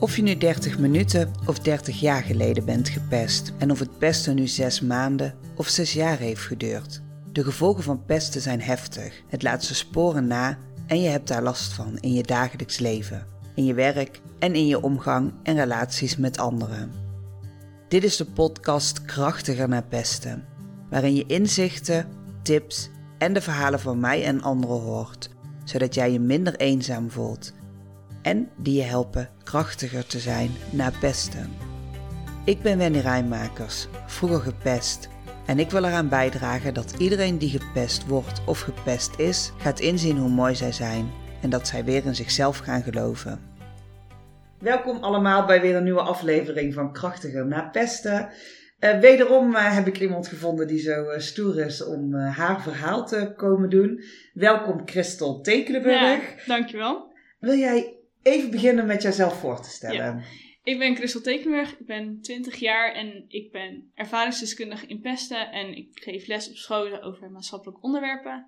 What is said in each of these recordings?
Of je nu 30 minuten of 30 jaar geleden bent gepest en of het pesten nu 6 maanden of 6 jaar heeft geduurd. De gevolgen van pesten zijn heftig. Het laat zijn sporen na en je hebt daar last van in je dagelijks leven, in je werk en in je omgang en relaties met anderen. Dit is de podcast Krachtiger naar pesten, waarin je inzichten, tips en de verhalen van mij en anderen hoort, zodat jij je minder eenzaam voelt en die je helpen krachtiger te zijn na pesten. Ik ben Wendy Rijnmakers, vroeger gepest. En ik wil eraan bijdragen dat iedereen die gepest wordt of gepest is, gaat inzien hoe mooi zij zijn en dat zij weer in zichzelf gaan geloven. Welkom allemaal bij weer een nieuwe aflevering van Krachtiger na pesten. Uh, wederom uh, heb ik iemand gevonden die zo uh, stoer is om haar verhaal te komen doen. Welkom Christel Tekelenburg. Ja, dankjewel. Wil jij even beginnen met jezelf voor te stellen. Ja. Ik ben Christel Tekenberg, ik ben 20 jaar en ik ben ervaringsdeskundige in pesten en ik geef les op scholen over maatschappelijke onderwerpen.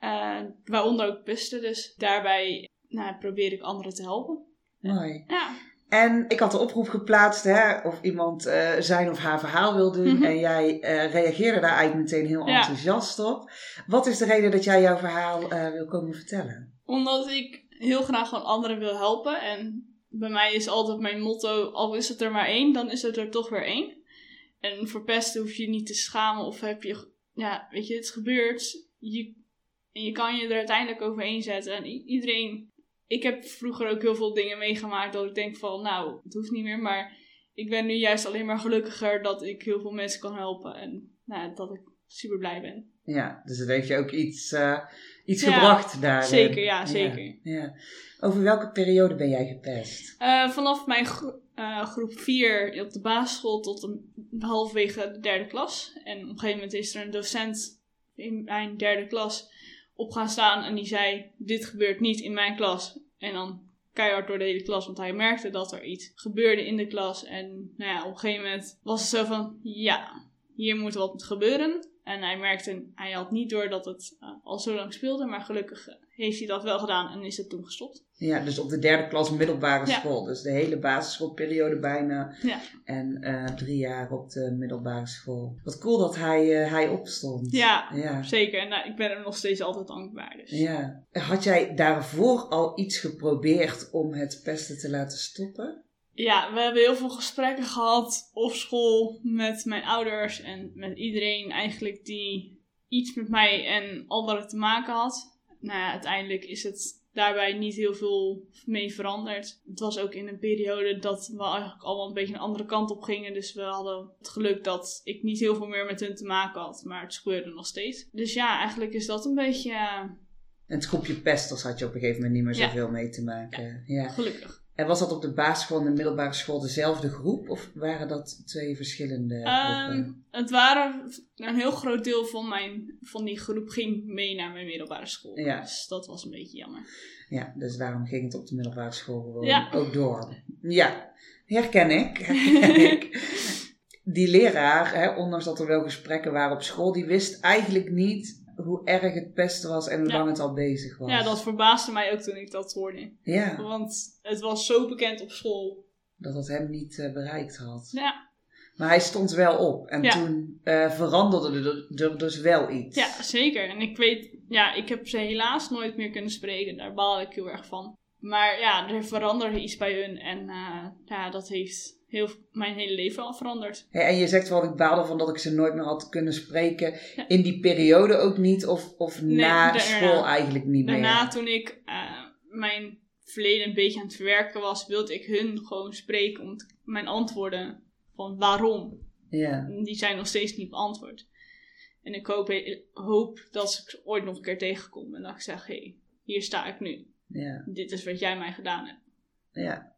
Uh, waaronder ook pesten, dus daarbij nou, probeer ik anderen te helpen. Mooi. Ja. En ik had de oproep geplaatst hè, of iemand uh, zijn of haar verhaal wil doen. En jij uh, reageerde daar eigenlijk meteen heel enthousiast op. Wat is de reden dat jij jouw verhaal wil komen vertellen? Omdat ik heel graag gewoon anderen wil helpen. En bij mij is altijd mijn motto: al is het er maar één, dan is het er toch weer één. En voor pesten hoef je niet te schamen of heb je, ja, weet je, het gebeurt. Je, en je kan je er uiteindelijk overheen zetten. En iedereen, ik heb vroeger ook heel veel dingen meegemaakt dat ik denk van, nou, het hoeft niet meer. Maar ik ben nu juist alleen maar gelukkiger dat ik heel veel mensen kan helpen. En nou, dat ik super blij ben. Ja, dus dan heeft je ook iets, uh, iets gebracht daar. Zeker, ja, zeker. Ja, Over welke periode ben jij gepest? Uh, vanaf mijn gro uh, groep 4 op de basisschool tot een, halverwege de derde klas. En op een gegeven moment is er een docent in mijn derde klas op gaan staan en die zei: Dit gebeurt niet in mijn klas. En dan keihard door de hele klas, want hij merkte dat er iets gebeurde in de klas. En nou ja, op een gegeven moment was het zo van: Ja, hier moet wat gebeuren. En hij merkte, hij had niet door dat het uh, al zo lang speelde, maar gelukkig uh, heeft hij dat wel gedaan en is het toen gestopt. Ja, dus op de derde klas middelbare school. Dus de hele basisschoolperiode bijna. Ja. En uh, drie jaar op de middelbare school. Wat cool dat hij, hij opstond. Ja, ja. zeker. En nou, ik ben er nog steeds altijd dankbaar. Dus. Ja. Had jij daarvoor al iets geprobeerd om het pesten te laten stoppen? Ja, we hebben heel veel gesprekken gehad op school met mijn ouders en met iedereen eigenlijk die iets met mij en anderen te maken had. Nou ja, uiteindelijk is het daarbij niet heel veel mee veranderd. Het was ook in een periode dat we eigenlijk allemaal een beetje een andere kant op gingen. Dus we hadden het geluk dat ik niet heel veel meer met hun te maken had. Maar het gebeurde nog steeds. Dus ja, eigenlijk is dat een beetje... En het groepje pesters had je op een gegeven moment niet meer zoveel mee te maken. Ja, ja. gelukkig. En was dat op de basisschool en de middelbare school dezelfde groep? Of waren dat twee verschillende um, Het waren een heel groot deel van, mijn, van die groep ging mee naar mijn middelbare school. Ja. Dus dat was een beetje jammer. Ja, dus daarom ging het op de middelbare school gewoon ook door. Ja, herken ik. Herken ik. Die leraar, hè, ondanks dat er wel gesprekken waren op school, die wist eigenlijk niet hoe erg het pesten was en hoe lang het al bezig was. Ja, dat verbaasde mij ook toen ik dat hoorde. Ja. Want het was zo bekend op school. Dat het hem niet uh, bereikt had. Ja. Maar hij stond wel op. En toen uh, veranderde er, dus wel iets. Ja, zeker. En ik weet, ja, ik heb ze helaas nooit meer kunnen spreken. Daar baal ik heel erg van. Maar ja, er veranderde iets bij hun. En uh, ja, dat heeft heel, mijn hele leven al veranderd. en je zegt wel, ik baal ervan dat ik ze nooit meer had kunnen spreken. In die periode ook niet? Of, of na school eigenlijk niet meer? Daarna, toen ik uh, mijn verleden een beetje aan het verwerken was, wilde ik hun gewoon spreken om mijn antwoorden van waarom. Ja. Die zijn nog steeds niet beantwoord. En ik hoop, hoop dat ik ooit nog een keer tegenkom en dat ik zeg, hé, hey, hier sta ik nu. Ja. Dit is wat jij mij gedaan hebt. Ja.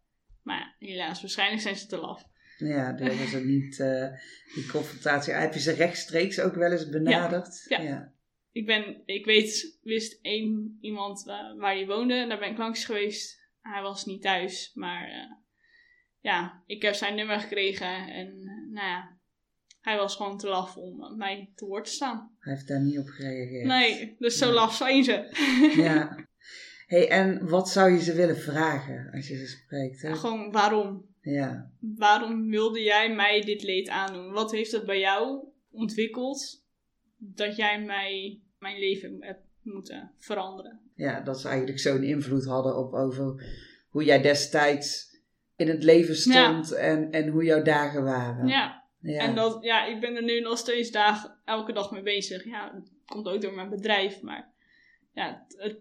Maar helaas, waarschijnlijk zijn ze te laf. Ja, durven ze niet uh, die confrontatie. Heb je ze rechtstreeks ook wel eens benaderd? Ja. ja. Ik, ben, ik weet, wist één iemand waar hij woonde. Daar ben ik langs geweest. Hij was niet thuis, maar uh, ja, ik heb zijn nummer gekregen. En nou ja, hij was gewoon te laf om mij te woord te staan. Hij heeft daar niet op gereageerd. Nee, dus zo laf zijn ze. ja. hey, en wat zou je ze willen vragen als je ze spreekt? Hè? Gewoon waarom? Ja, Waarom wilde jij mij dit leed aandoen? Wat heeft het bij jou ontwikkeld dat jij mij mijn leven hebt moeten veranderen? ja, dat ze eigenlijk zo'n invloed hadden op over hoe jij destijds in het leven stond en, en hoe jouw dagen waren. Ja, ja. en dat, ja, ik ben er nu nog steeds dagen, elke dag mee bezig. Ja, het komt ook door mijn bedrijf, maar ja, het, het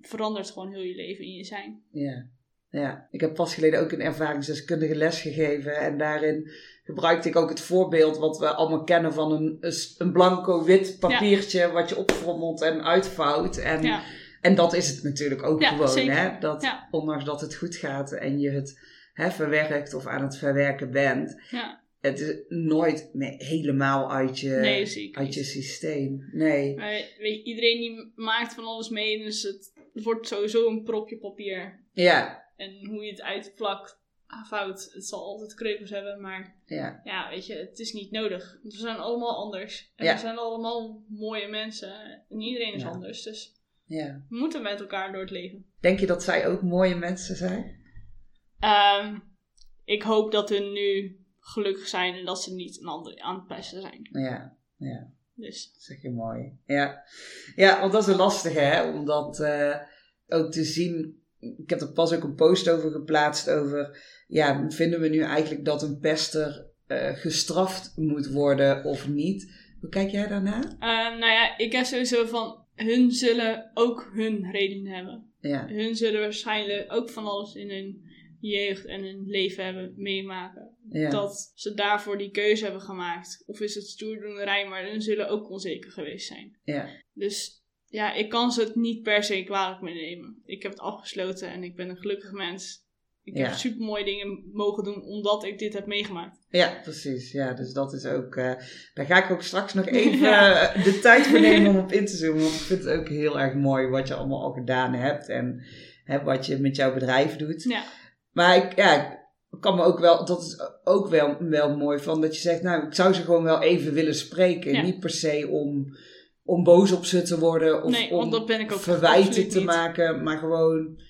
verandert gewoon heel je leven in je zijn. Ja. ja, ik heb pas geleden ook een ervaringsdeskundige les gegeven. En daarin gebruikte ik ook het voorbeeld wat we allemaal kennen van een, een blanco wit papiertje wat je opfrommelt en uitvouwt. En, Ja, en dat is het natuurlijk ook Ja, gewoon. zeker. Hè? Dat ondanks dat het goed gaat en je het hè, verwerkt of aan het verwerken bent, ja. het is nooit helemaal uit je, nee, uit je systeem. Nee. Maar weet je, iedereen die maakt van alles mee, dus het, het wordt sowieso een propje papier. Ja, En hoe je het uitplakt, fout, het zal altijd kreukels hebben, maar ja, ja, weet je, het is niet nodig. Want we zijn allemaal anders. En Ja. we zijn allemaal mooie mensen. En iedereen is Ja. anders. Dus ja. we moeten met elkaar door het leven. Denk je dat zij ook mooie mensen zijn? Ehm, ik hoop dat hun nu gelukkig zijn en dat ze niet een ander aan het pesten zijn. Ja, ja. Dus Dat zeg je mooi. Ja, ja want dat is een lastige, hè? Om dat eh, ook te zien. Ik heb er pas ook een post over geplaatst over... Ja, vinden we nu eigenlijk dat een pester eh, gestraft moet worden of niet? Hoe kijk jij daarna? Ehm, nou ja, ik heb sowieso van hun zullen ook hun redenen hebben. Ja, Hun zullen waarschijnlijk ook van alles in hun jeugd en hun leven hebben meemaken. ja, Dat ze daarvoor die keuze hebben gemaakt. Of is het stoerdoenerij, maar hun zullen ook onzeker geweest zijn. ja, Dus ja, ik kan ze het niet per se kwalijk mee nemen. Ik heb het afgesloten en ik ben een gelukkig mens. Ik Ja. heb super mooie dingen mogen doen omdat ik dit heb meegemaakt. ja, precies. Ja, dus dat is ook... eh, daar ga ik ook straks nog even Ja. eh, de tijd voor nemen om op in te zoomen. Want ik vind het ook heel erg mooi wat je allemaal al gedaan hebt. En hè, wat je met jouw bedrijf doet. Ja, Maar ik, ja, ik kan me ook wel, dat is ook wel, wel mooi van dat je zegt, nou, ik zou ze gewoon wel even willen spreken. Ja. Niet per se om, om boos op ze te worden of nee, om ben ik ook verwijten te niet. maken, maar gewoon,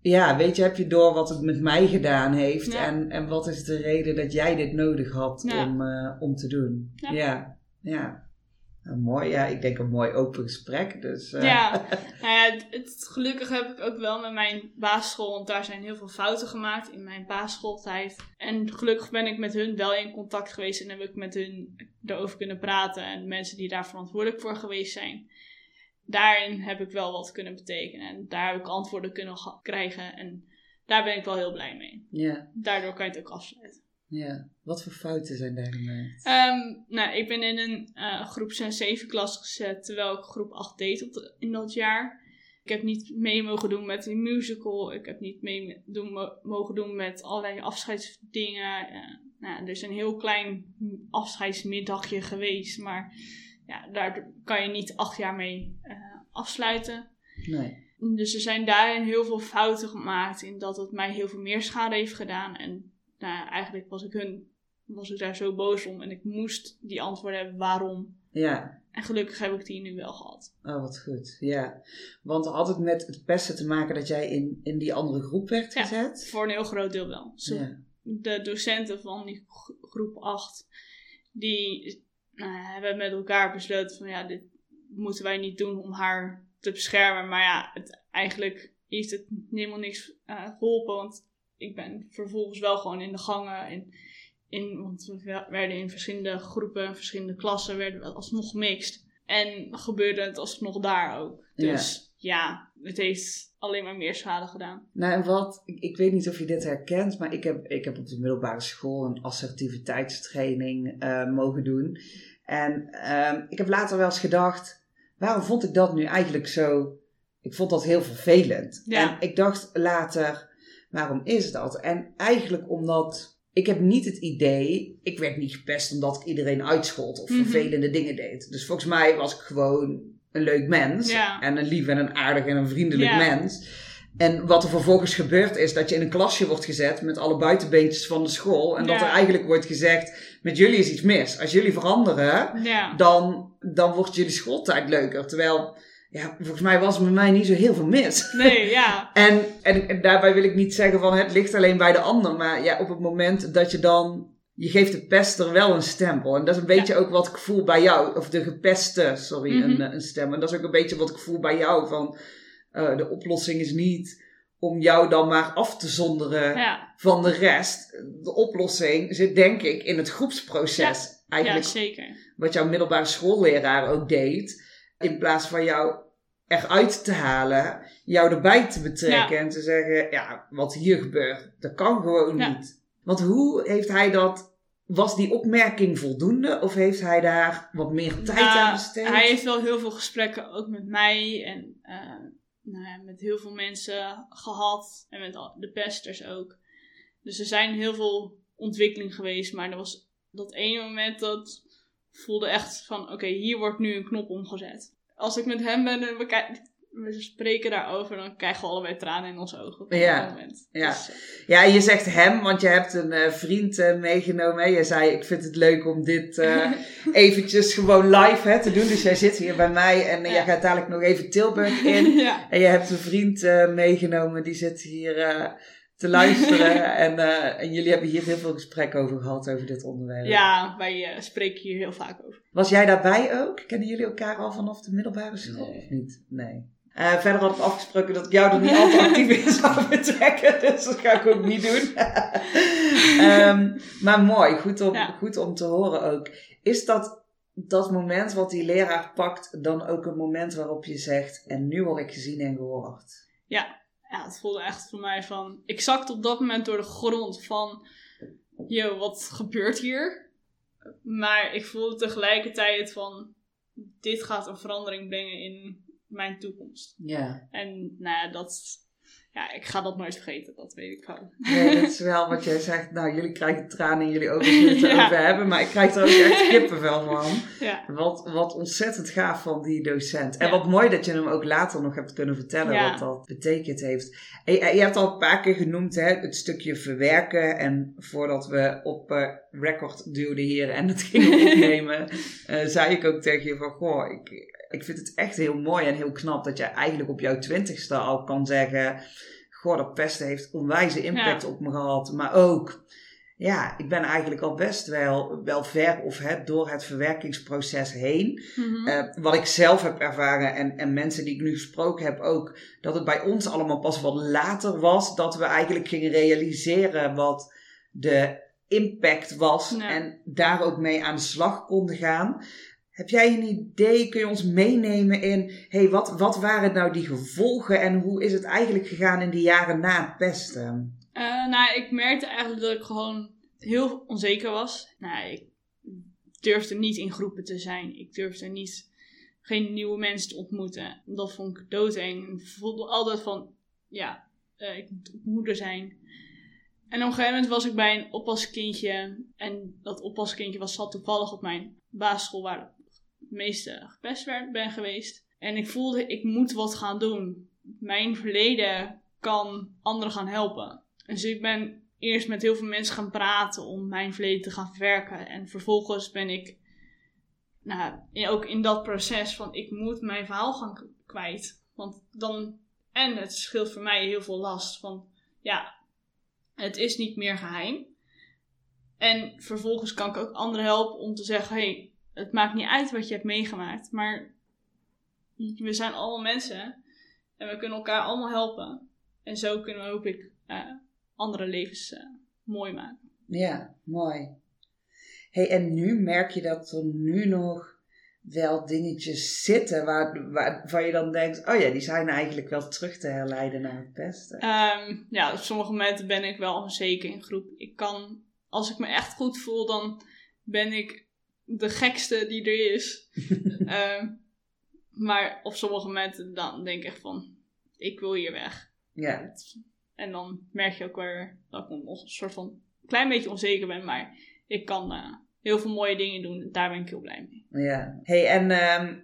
ja, weet je, heb je door wat het met mij gedaan heeft Ja. en, en wat is de reden dat jij dit nodig had Ja. om, eh, om te doen. Ja. Ja, ja. Nou, mooi, ja, ik denk een mooi open gesprek. Dus, eh, Ja, nou ja, het, het- gelukkig heb ik ook wel met mijn basisschool, want daar zijn heel veel fouten gemaakt in mijn basisschooltijd. En gelukkig ben ik met hun wel in contact geweest en heb ik met hun erover kunnen praten en mensen die daar verantwoordelijk voor geweest zijn. Daarin heb ik wel wat kunnen betekenen en daar heb ik antwoorden kunnen krijgen en daar ben ik wel heel blij mee. ja, Daardoor kan je het ook afsluiten. Ja. Wat voor fouten zijn daar gemaakt? Ehm, nou, ik ben in een eh, groep 6-7 klas gezet, terwijl ik groep 8 deed op de- in dat jaar. Ik heb niet mee mogen doen met een musical. Ik heb niet mee doen, mogen doen met allerlei afscheidsdingen. Eh, nou, er is een heel klein afscheidsmiddagje geweest, maar ja, daar kan je niet acht jaar mee eh, afsluiten. Nee. Dus er zijn daarin heel veel fouten gemaakt in dat het mij heel veel meer schade heeft gedaan. En nou, ja, eigenlijk was ik hun, was ik daar zo boos om en ik moest die antwoorden hebben waarom. Ja, En gelukkig heb ik die nu wel gehad. Oh, wat goed. Ja. Want had het met het pesten te maken dat jij in, in die andere groep werd Ja. gezet? Voor een heel groot deel wel. Zo, Ja. De docenten van die gro- groep 8, die nou, ja, hebben met elkaar besloten van ja, dit moeten wij niet doen om haar te beschermen. Maar ja, het, eigenlijk heeft het helemaal niks eh, geholpen. Want ik ben vervolgens wel gewoon in de gangen. In, in, want we werden in verschillende groepen, verschillende klassen, werden we alsnog gemixt. En gebeurde het alsnog daar ook. Dus ja, het heeft alleen maar meer schade gedaan. Nou, en wat, ik, ik weet niet of je dit herkent, maar ik heb, ik heb op de middelbare school een assertiviteitstraining eh, mogen doen. En ehm, ik heb later wel eens gedacht, waarom vond ik dat nu eigenlijk zo? Ik vond dat heel vervelend. Ja. En ik dacht later, waarom is dat? En eigenlijk omdat ik heb niet het idee, ik werd niet gepest omdat ik iedereen uitschold of Mhm. vervelende dingen deed. Dus volgens mij was ik gewoon een leuk mens. Ja. En een lief en een aardig en een vriendelijk Ja. mens. En wat er vervolgens gebeurt is dat je in een klasje wordt gezet met alle buitenbeentjes van de school. En dat er eigenlijk wordt gezegd, met jullie is iets mis. Als jullie veranderen, dan, dan wordt jullie schooltijd leuker. Terwijl ja, volgens mij was er met mij niet zo heel veel mis. Nee, ja. En, en, en daarbij wil ik niet zeggen van het ligt alleen bij de ander. Maar ja, op het moment dat je dan. Je geeft de pester wel een stempel. En dat is een beetje ook wat ik voel bij jou. Of de gepeste, sorry, Mhm. een, een stem. En dat is ook een beetje wat ik voel bij jou. Van eh, de oplossing is niet om jou dan maar af te zonderen Ja, van de rest. De oplossing zit denk ik in het groepsproces. ja Eigenlijk zeker. wat jouw middelbare schoolleraar ook deed. In plaats van jou eruit te halen, jou erbij te betrekken Ja. en te zeggen: Ja, wat hier gebeurt, dat kan gewoon Ja. niet. Want hoe heeft hij dat? Was die opmerking voldoende of heeft hij daar wat meer tijd Nou, aan besteed? Hij heeft wel heel veel gesprekken, ook met mij en eh, nou ja, met heel veel mensen gehad. En met de pesters ook. Dus er zijn heel veel ontwikkeling geweest. Maar er was dat ene moment dat voelde echt van... Oké, hier wordt nu een knop omgezet. Als ik met hem ben en we, kijk- we spreken daarover... dan krijgen we allebei tranen in onze ogen op Ja, dat moment. ja. Dus, eh, Ja, je zegt hem, want je hebt een eh, vriend eh, meegenomen. Je zei, ik vind het leuk om dit eh, eventjes gewoon live hè, te doen. Dus jij zit hier bij mij en eh, Ja. jij gaat dadelijk nog even Tilburg in. ja. En je hebt een vriend eh, meegenomen, die zit hier eh, te luisteren. en, eh, en jullie hebben hier heel veel gesprek over gehad, over dit onderwerp. ja, wij eh, spreken hier heel vaak over. Was jij daarbij ook? Kennen jullie elkaar al vanaf de middelbare school Nee. of niet? Nee. Eh, verder had ik afgesproken dat ik jou er niet al te actief in zou betrekken. Dus dat ga ik ook niet doen. Ehm, maar mooi, goed om, Ja. goed om te horen ook. Is dat, dat moment wat die leraar pakt dan ook een moment waarop je zegt... en nu word ik gezien en gehoord? ja, het voelde echt voor mij van... Ik zakte op dat moment door de grond van... Yo, wat gebeurt hier? Maar ik voelde tegelijkertijd van... Dit gaat een verandering brengen in mijn toekomst. Ja. En nou ja, dat... Ja, ik ga dat nooit vergeten, dat weet ik wel. Nee, dat is wel wat jij zegt. Nou, jullie krijgen tranen in jullie ogen als jullie het Ja. erover hebben. Maar ik krijg er ook echt kippenvel van. Ja, Wat, wat ontzettend gaaf van die docent. En Ja. wat mooi dat je hem ook later nog hebt kunnen vertellen wat dat betekend heeft. En je, je hebt al een paar keer genoemd hè, het stukje verwerken. En voordat we op eh, record duwden hier en het gingen opnemen, eh, zei ik ook tegen je van, goh, ik, ik vind het echt heel mooi en heel knap dat jij eigenlijk op jouw twintigste al kan zeggen, goh, dat pesten heeft onwijze impact op me gehad. Maar ook, ja, ik ben eigenlijk al best wel, wel ver of hè, door het verwerkingsproces heen. Mhm. Eh, wat ik zelf heb ervaren en, en mensen die ik nu gesproken heb ook, dat het bij ons allemaal pas wat later was dat we eigenlijk gingen realiseren wat de impact was Ja. en daar ook mee aan de slag konden gaan. Heb jij een idee? Kun je ons meenemen in, hey, wat, wat waren nou die gevolgen en hoe is het eigenlijk gegaan in de jaren na het pesten? Eh, nou, ik merkte eigenlijk dat ik gewoon heel onzeker was. Nou, ik durfde niet in groepen te zijn. Ik durfde niet geen nieuwe mensen te ontmoeten. Dat vond ik doodeng. Ik voelde altijd van, ja, eh, ik moet moeder zijn. En op een gegeven moment was ik bij een oppaskindje. En dat oppaskindje was zat toevallig op mijn basisschool waar meeste gepest werd, ben geweest. En ik voelde, ik moet wat gaan doen. Mijn verleden kan anderen gaan helpen. Dus ik ben eerst met heel veel mensen gaan praten om mijn verleden te gaan verwerken. En vervolgens ben ik nou, ook in dat proces van ik moet mijn verhaal gaan kwijt. Want dan, en het scheelt voor mij heel veel last van, ja, het is niet meer geheim. En vervolgens kan ik ook anderen helpen om te zeggen, hey, het maakt niet uit wat je hebt meegemaakt, maar we zijn allemaal mensen en we kunnen elkaar allemaal helpen. En zo kunnen we, hoop ik, eh, andere levens eh, mooi maken. Ja, mooi. Hey, en nu merk je dat er nu nog wel dingetjes zitten waar, waar, waar je dan denkt, oh ja, die zijn eigenlijk wel terug te herleiden naar het pesten. Ehm, ja, op sommige momenten ben ik wel onzeker in groep. Ik kan, als ik me echt goed voel, dan ben ik de gekste die er is. Ehm, maar op sommige momenten dan denk ik echt van, ik wil hier weg. Ja, En dan merk je ook weer dat ik nog een soort van klein beetje onzeker ben, maar ik kan eh, heel veel mooie dingen doen. Daar ben ik heel blij mee. ja. Hey, en ehm,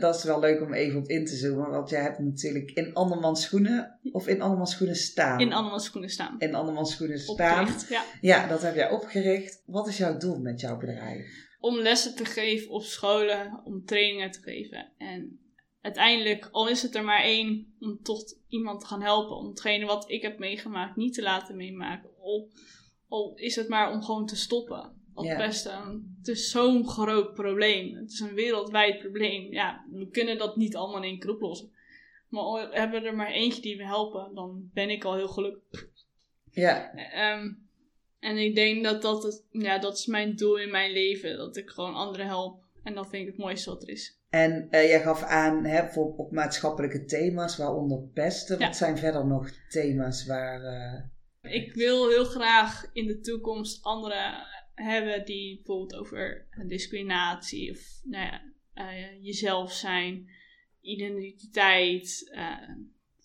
dat is wel leuk om even op in te zoomen, want jij hebt natuurlijk in andermans schoenen, of in andermans schoenen staan. In andermans schoenen staan. in andermans schoenen staan. Opgericht, ja. Ja, dat heb jij opgericht. Wat is jouw doel met jouw bedrijf? Om lessen te geven op scholen, om trainingen te geven. En uiteindelijk, al is het er maar één, om toch iemand te gaan helpen. Om hetgene wat ik heb meegemaakt niet te laten meemaken. Al, al is het maar om gewoon te stoppen. Al Ja. pesten. Het is zo'n groot probleem. Het is een wereldwijd probleem. Ja, we kunnen dat niet allemaal in één keer oplossen. Maar al hebben we er maar eentje die we helpen, dan ben ik al heel gelukkig. Ja, Ehm, en ik denk dat dat, het, ja, dat is mijn doel in mijn leven. Dat ik gewoon anderen help. En dat vind ik het mooiste wat er is. en eh, jij gaf aan hè, voor, op maatschappelijke thema's, waaronder pesten. Ja. Wat zijn verder nog thema's waar... eh, Ik wil heel graag in de toekomst anderen hebben die bijvoorbeeld over discriminatie of nou ja, eh, jezelf zijn, identiteit,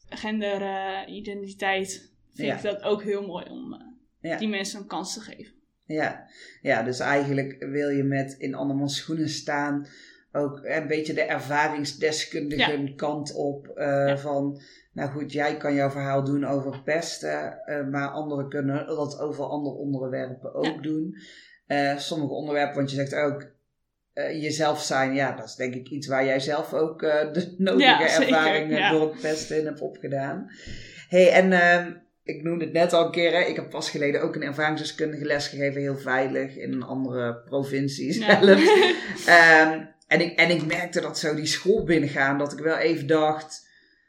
genderidentiteit. vind Ja. ik dat ook heel mooi om Ja. die mensen een kans te geven. Ja. ja, dus eigenlijk wil je met in andermans schoenen staan ook een beetje de ervaringsdeskundige kant op. eh, Ja. Van, nou goed, jij kan jouw verhaal doen over pesten, eh, maar anderen kunnen dat over andere onderwerpen ook doen. Eh, sommige onderwerpen, want je zegt ook jezelf zijn, ja, dat is denk ik iets waar jij zelf ook de nodige Ja, zeker, ervaringen ja. door het pesten in hebt opgedaan. hey, en ehm, ik noemde het net al een keer, hè, ik heb pas geleden ook een ervaringsdeskundige les gegeven, heel veilig, in een andere provincie Ja. zelfs. Ehm, en, ik, en ik merkte dat zo die school binnengaan, dat ik wel even dacht,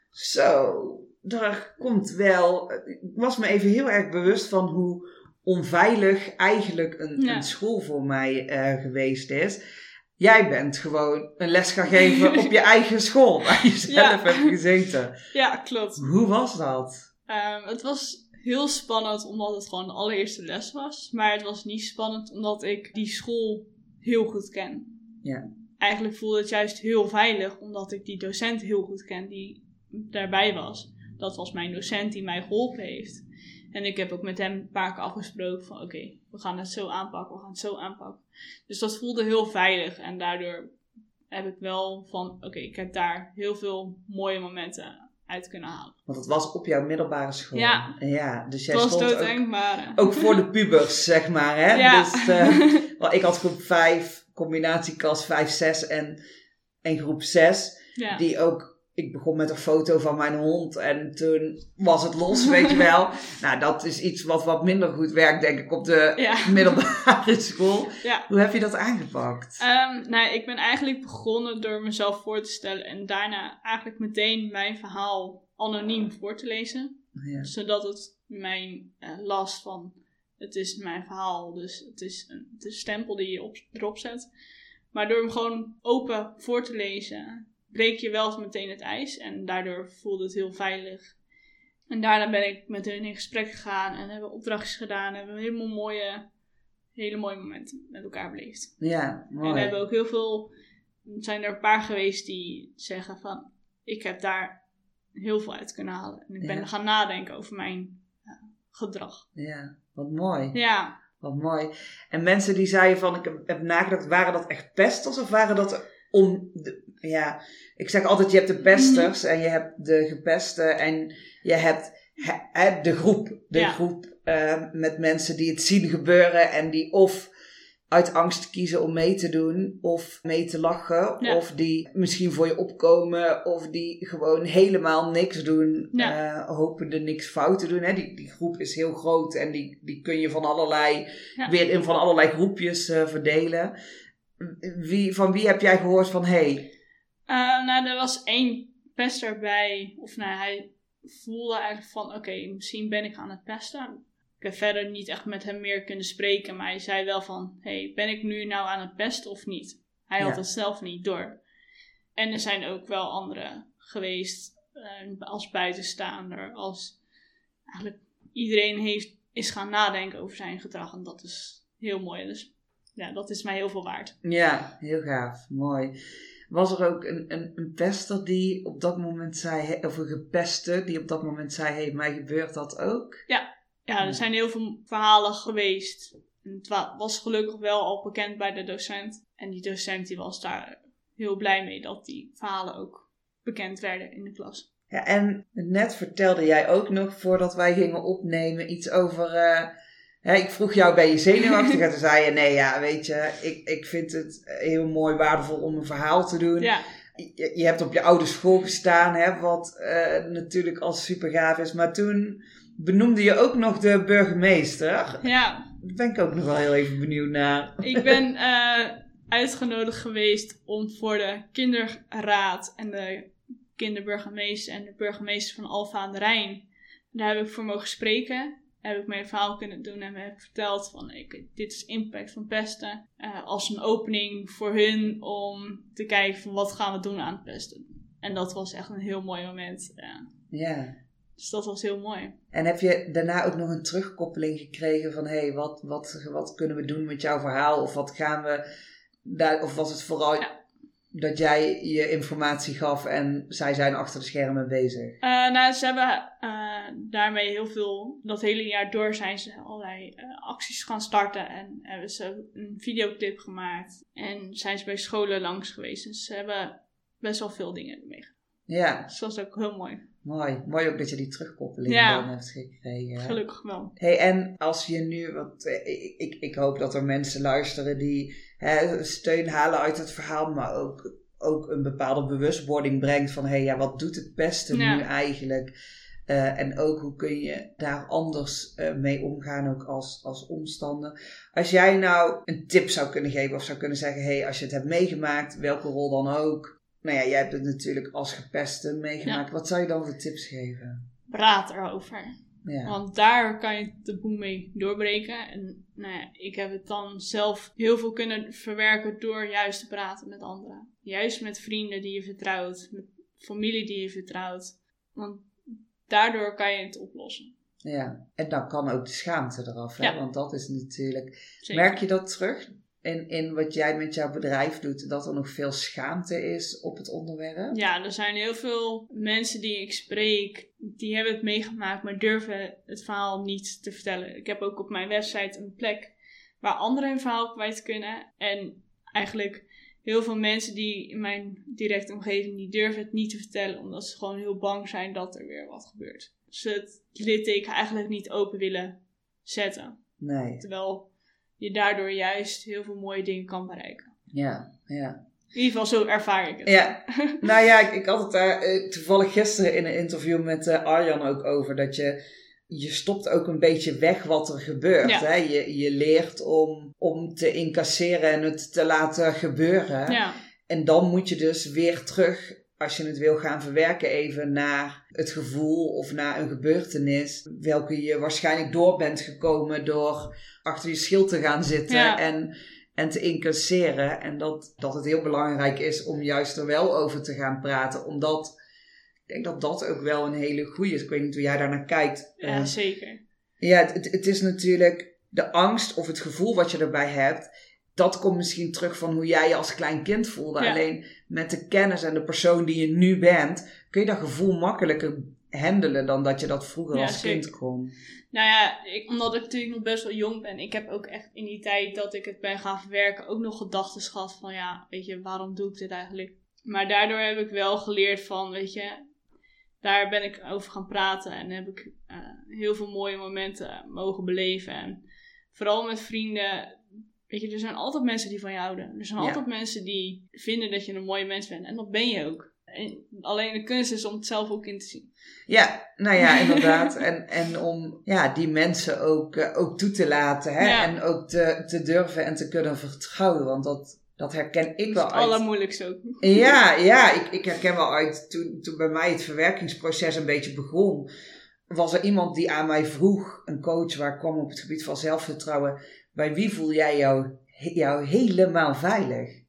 zo, daar komt wel, ik was me even heel erg bewust van hoe onveilig eigenlijk een, Ja. een school voor mij eh, geweest is. Jij bent gewoon een les gaan geven op je eigen school, waar je zelf Ja. hebt gezeten. Ja, klopt. Hoe was dat? Ehm, het was heel spannend omdat het gewoon de allereerste les was. Maar het was niet spannend omdat ik die school heel goed ken. Ja. Eigenlijk voelde het juist heel veilig omdat ik die docent heel goed ken die daarbij was. Dat was mijn docent die mij geholpen heeft. En ik heb ook met hem een paar keer afgesproken van oké, we gaan het zo aanpakken, we gaan het zo aanpakken. Dus dat voelde heel veilig en daardoor heb ik wel van oké, ik heb daar heel veel mooie momenten uit kunnen halen. Want het was op jouw middelbare school. Ja. ja dus jij Het was stond ook, maar... ook voor de pubers, zeg maar. Hè? Ja. Dus, eh, wel, ik had groep 5, combinatieklas 5, 6 en, en groep 6. ja. Die ook, ik begon met een foto van mijn hond en toen was het los, weet je wel. Nou, dat is iets wat wat minder goed werkt, denk ik, op de Ja. middelbare school. ja. Hoe heb je dat aangepakt? Ehm, nou, ik ben eigenlijk begonnen door mezelf voor te stellen en daarna eigenlijk meteen mijn verhaal anoniem voor te lezen. ja. Zodat het mijn eh, last van, het is mijn verhaal, dus het is een, het is een stempel die je op, erop zet. Maar door hem gewoon open voor te lezen, breek je wel meteen het ijs en daardoor voelde het heel veilig. En daarna ben ik met hun in gesprek gegaan en hebben opdrachtjes gedaan. En hebben we helemaal mooie, hele mooie momenten met elkaar beleefd. ja, En mooi. we hebben ook heel veel, zijn er een paar geweest die zeggen van, ik heb daar heel veel uit kunnen halen. En ik ben Ja. gaan nadenken over mijn ja, gedrag. Ja, wat mooi. Ja, Wat mooi. En mensen die zeiden van, ik heb, nagedacht, waren dat echt pesters of waren dat om, de, ja, ik zeg altijd, je hebt de pesters en je hebt de gepesten en je hebt he- de groep. De Ja. groep eh, met mensen die het zien gebeuren en die of uit angst kiezen om mee te doen of mee te lachen Ja. of die misschien voor je opkomen of die gewoon helemaal niks doen, Ja. eh, hopende niks fout te doen. Hè? Die, die groep is heel groot en die, die kun je van allerlei weer in van allerlei groepjes eh, verdelen. Wie, van wie heb jij gehoord van hey? Eh, nou er was één pester bij, of nou hij voelde eigenlijk van, oké, misschien ben ik aan het pesten. Ik heb verder niet echt met hem meer kunnen spreken, maar hij zei wel van, hey, ben ik nu nou aan het pesten of niet? Hij had het zelf niet door. En er zijn ook wel anderen geweest, eh, als buitenstaander, als eigenlijk iedereen heeft, is gaan nadenken over zijn gedrag en dat is heel mooi. Dus ja, dat is mij heel veel waard. Ja, heel gaaf, mooi. Was er ook een, een, een pester die op dat moment zei, of een gepeste die op dat moment zei, hey, mij gebeurt dat ook? Ja, Ja. er zijn heel veel verhalen geweest. Het wa- was gelukkig wel al bekend bij de docent. En die docent die was daar heel blij mee dat die verhalen ook bekend werden in de klas. Ja, en net vertelde jij ook nog, voordat wij gingen opnemen, iets over... eh, hè, ik vroeg jou, ben je zenuwachtig? En toen zei je, nee, ja, weet je, ik, ik vind het heel mooi, waardevol om een verhaal te doen. Ja, je, je hebt op je oude school gestaan, hè, wat uh, natuurlijk al super gaaf is. Maar toen benoemde je ook nog de burgemeester. Ja. Daar ben ik ook nog wel heel even benieuwd naar. Ik ben uh, uitgenodigd geweest om voor de kinderraad en de kinderburgemeester en de burgemeester van Alfa aan de Rijn. Daar heb ik voor mogen spreken. Heb ik mijn verhaal kunnen doen en heb verteld van ik, dit is impact van pesten. Uh, als een opening voor hun om te kijken van wat gaan we doen aan het pesten. En dat was echt een heel mooi moment. Ja. ja. Dus dat was heel mooi. En heb je daarna ook nog een terugkoppeling gekregen van hé, hey, wat, wat, wat kunnen we doen met jouw verhaal? Of wat gaan we daar, of was het vooral dat jij je informatie gaf en zij zijn achter de schermen bezig? Uh, nou, ze hebben uh, daarmee heel veel, dat hele jaar door zijn ze allerlei uh, acties gaan starten en hebben ze een videoclip gemaakt en zijn ze bij scholen langs geweest. Dus ze hebben best wel veel dingen ermee gedaan. Ja. Dus dat was ook heel mooi. Mooi. Mooi ook dat je die terugkoppeling ja, hebt gekregen. Gelukkig wel. Hey, en als je nu, want ik, ik, ik hoop dat er mensen luisteren die hè, steun halen uit het verhaal, maar ook, ook een bepaalde bewustwording brengt van hé, hey, ja, wat doet het pesten nu eigenlijk? Uh, en ook hoe kun je daar anders uh, mee omgaan, ook als, als omstander. Als jij nou een tip zou kunnen geven of zou kunnen zeggen: hé, hey, als je het hebt meegemaakt, welke rol dan ook, nou ja, jij hebt het natuurlijk als gepeste meegemaakt. Wat zou je dan voor tips geven? Praat erover. Ja. Want daar kan je de boel mee doorbreken. En nou ja, ik heb het dan zelf heel veel kunnen verwerken door juist te praten met anderen. Juist met vrienden die je vertrouwt, met familie die je vertrouwt. Want daardoor kan je het oplossen. Ja, en dan kan ook de schaamte eraf, hè? want dat is natuurlijk. Merk je dat terug? In, in wat jij met jouw bedrijf doet, dat er nog veel schaamte is op het onderwerp? Ja, er zijn heel veel mensen die ik spreek, die hebben het meegemaakt, maar durven het verhaal niet te vertellen. Ik heb ook op mijn website een plek waar anderen hun verhaal kwijt kunnen. En eigenlijk heel veel mensen die in mijn directe omgeving, die durven het niet te vertellen, omdat ze gewoon heel bang zijn dat er weer wat gebeurt. Dus het litteken eigenlijk niet open willen zetten. Nee. Terwijl je daardoor juist heel veel mooie dingen kan bereiken. Ja, ja. In ieder geval, zo ervaar ik het. Ja, nou ja, ik, ik had het daar uh, toevallig gisteren in een interview met uh, Arjan ook over. Dat je, je stopt ook een beetje weg wat er gebeurt. Ja. Hè? Je, je leert om, om te incasseren en het te laten gebeuren. Ja. En dan moet je dus weer terug als je het wil gaan verwerken even naar het gevoel of naar een gebeurtenis, welke je waarschijnlijk door bent gekomen door achter je schild te gaan zitten en, en te incasseren. En dat, dat het heel belangrijk is om juist er wel over te gaan praten, omdat ik denk dat dat ook wel een hele goede is. Ik weet niet hoe jij daar naar kijkt. Ja, uh, zeker. Ja, het, het is natuurlijk de angst of het gevoel wat je erbij hebt dat komt misschien terug van hoe jij je als klein kind voelde. Alleen met de kennis en de persoon die je nu bent, kun je dat gevoel makkelijker handelen dan dat je dat vroeger als kind kon. Nou ja, ik, omdat ik natuurlijk nog best wel jong ben. Ik heb ook echt in die tijd dat ik het ben gaan verwerken ook nog gedachten gehad van ja, weet je, waarom doe ik dit eigenlijk? Maar daardoor heb ik wel geleerd van, weet je, daar ben ik over gaan praten en heb ik uh, heel veel mooie momenten mogen beleven. En vooral met vrienden Weet je, er zijn altijd mensen die van je houden. Er zijn altijd mensen die vinden dat je een mooie mens bent. En dat ben je ook. En alleen de kunst is om het zelf ook in te zien. Ja, nou ja, inderdaad. en, en om ja, die mensen ook, uh, ook toe te laten. Hè? En ook te, te durven en te kunnen vertrouwen. Want dat, dat herken ik wel uit. Het allermoeilijkste ook. Ja, ja ik, ik herken wel uit toen, toen bij mij het verwerkingsproces een beetje begon. Was er iemand die aan mij vroeg, een coach waar ik kwam op het gebied van zelfvertrouwen bij wie voel jij jou, jou helemaal veilig?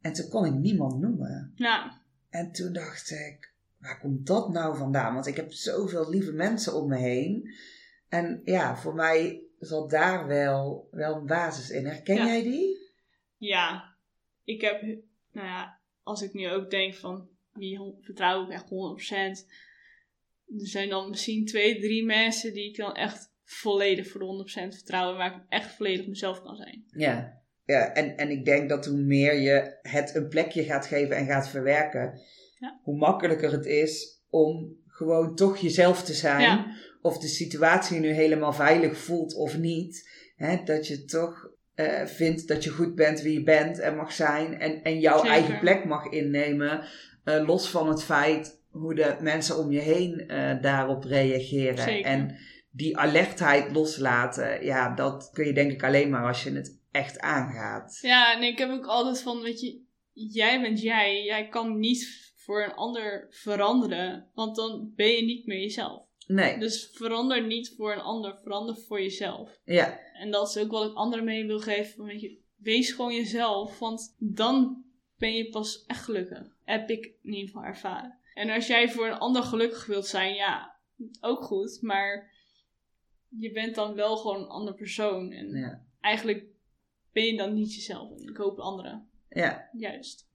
En toen kon ik niemand noemen. Ja. En toen dacht ik, waar komt dat nou vandaan? Want ik heb zoveel lieve mensen om me heen. En ja, voor mij zat daar wel, wel een basis in. Herken jij die? Ja, ik heb, nou ja, als ik nu ook denk van wie vertrouw ik echt 100%. Er zijn dan misschien twee, drie mensen die ik dan echt volledig voor de 100% vertrouwen, waar ik echt volledig mezelf kan zijn. Ja, ja en, en ik denk dat hoe meer je het een plekje gaat geven en gaat verwerken, ja. hoe makkelijker het is om gewoon toch jezelf te zijn. Of de situatie nu helemaal veilig voelt of niet. Hè, dat je toch eh, vindt dat je goed bent wie je bent en mag zijn. En, en jouw Zeker. eigen plek mag innemen. eh, los van het feit hoe de mensen om je heen eh, daarop reageren. Zeker. En die alertheid loslaten, ja, dat kun je denk ik alleen maar als je het echt aangaat. Ja, en ik heb ook altijd van, weet je, jij bent jij. Jij kan niet voor een ander veranderen, want dan ben je niet meer jezelf. Nee, Dus verander niet voor een ander, verander voor jezelf. ja, En dat is ook wat ik anderen mee wil geven. Weet je, wees gewoon jezelf, want dan ben je pas echt gelukkig. Heb ik in ieder geval ervaren. En als jij voor een ander gelukkig wilt zijn, ja, ook goed. Maar je bent dan wel gewoon een ander persoon. En ja, eigenlijk ben je dan niet jezelf. En ik hoop anderen. ja, Juist.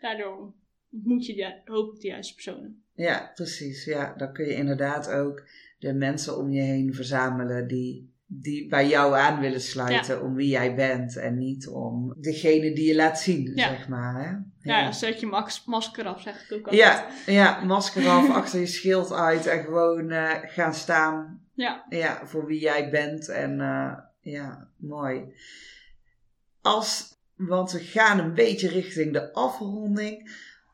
Daardoor ontmoet je de, hoop ik de juiste personen. ja, precies. Ja, dan kun je inderdaad ook de mensen om je heen verzamelen die, die bij jou aan willen sluiten om wie jij bent. En niet om degene die je laat zien, Ja. zeg maar. Hè? Ja, zet je max- masker af, zeg ik ook altijd. Ja, ja, masker af, achter je schild uit en gewoon eh, gaan staan Ja. ja, voor wie jij bent. En eh, ja, mooi. Als, want we gaan een beetje richting de afronding.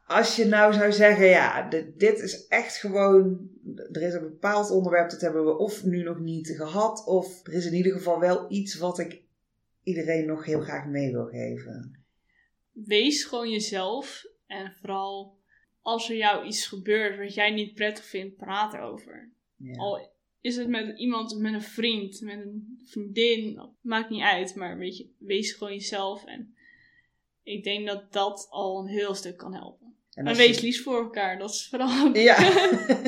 Als je nou zou zeggen, ja, dit, dit is echt gewoon, er is een bepaald onderwerp, dat hebben we of nu nog niet gehad, of er is in ieder geval wel iets wat ik iedereen nog heel graag mee wil geven. wees gewoon jezelf. En vooral als er jou iets gebeurt wat jij niet prettig vindt, praat erover. Ja. Al is het met iemand, met een vriend, met een vriendin, maakt niet uit. Maar weet je, wees gewoon jezelf. En ik denk dat dat al een heel stuk kan helpen. En, wees je- lief voor elkaar, dat is vooral... Ja,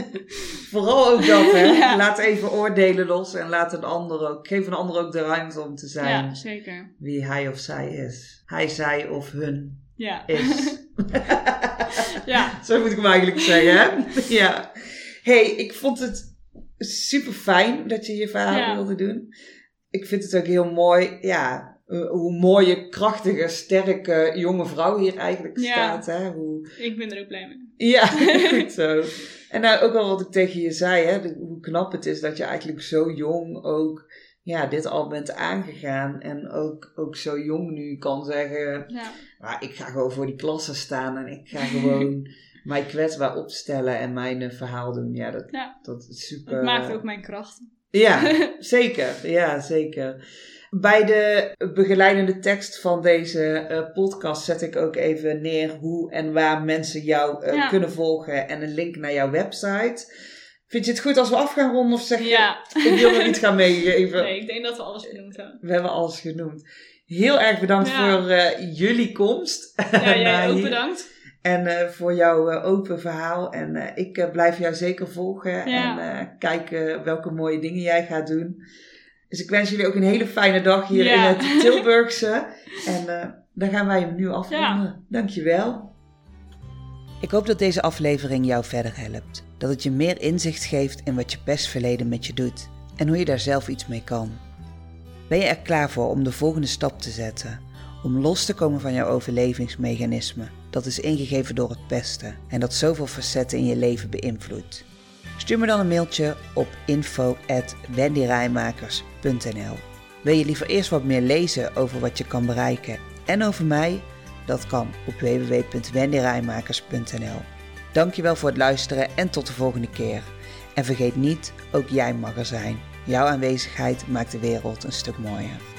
vooral ook dat, hè. Ja. Laat even oordelen los en laat een ander ook, geef een ander ook de ruimte om te zijn Ja, zeker. wie hij of zij is. Hij, zij of hun Ja. is. ja. Zo moet ik hem eigenlijk zeggen, hè? Ja. hey, ik vond het super fijn dat je je verhaal Ja. wilde doen. Ik vind het ook heel mooi, ja, eh, hoe mooie, krachtige, sterke jonge vrouw hier eigenlijk Ja. staat, hè? Hoe, Ik ben er ook blij mee. Ja, goed zo. En nou, ook al wat ik tegen je zei, hè, de- hoe knap het is dat je eigenlijk zo jong ook ja, dit al bent aangegaan. En ook, ook zo jong nu kan zeggen, Ja. "Ah, ik ga gewoon voor die klasse staan en ik ga gewoon mij kwetsbaar opstellen en mijn eh, verhaal doen. Ja, dat, Ja. dat is super. Het maakt ook mijn kracht. Ja, zeker. Ja, zeker. Bij de begeleidende tekst van deze eh, podcast zet ik ook even neer hoe en waar mensen jou eh, Ja. kunnen volgen en een link naar jouw website. Vind je het goed als we af gaan ronden of zeg je, Ja. ik wil nog iets gaan meegeven? Nee, ik denk dat we alles genoemd hebben. We hebben alles genoemd. Heel erg bedankt Ja. voor eh, jullie komst. Ja, jij ook bedankt. En eh, voor jouw eh, open verhaal. En eh, ik blijf jou zeker volgen. Ja. En eh, kijken welke mooie dingen jij gaat doen. Dus ik wens jullie ook een hele fijne dag hier Ja. in het Tilburgse. en eh, dan gaan wij hem nu afronden. Dankjewel. Ik hoop dat deze aflevering jou verder helpt. Dat het je meer inzicht geeft in wat je pestverleden met je doet. En hoe je daar zelf iets mee kan. Ben je er klaar voor om de volgende stap te zetten? Om los te komen van jouw overlevingsmechanisme, dat is ingegeven door het pesten en dat zoveel facetten in je leven beïnvloedt. Stuur me dan een mailtje op info@wendyrijmakers.nl. Wil je liever eerst wat meer lezen over wat je kan bereiken en over mij? Dat kan op www.wendyrijmakers.nl. Dankjewel voor het luisteren en tot de volgende keer. En vergeet niet, ook jij mag er zijn. Jouw aanwezigheid maakt de wereld een stuk mooier.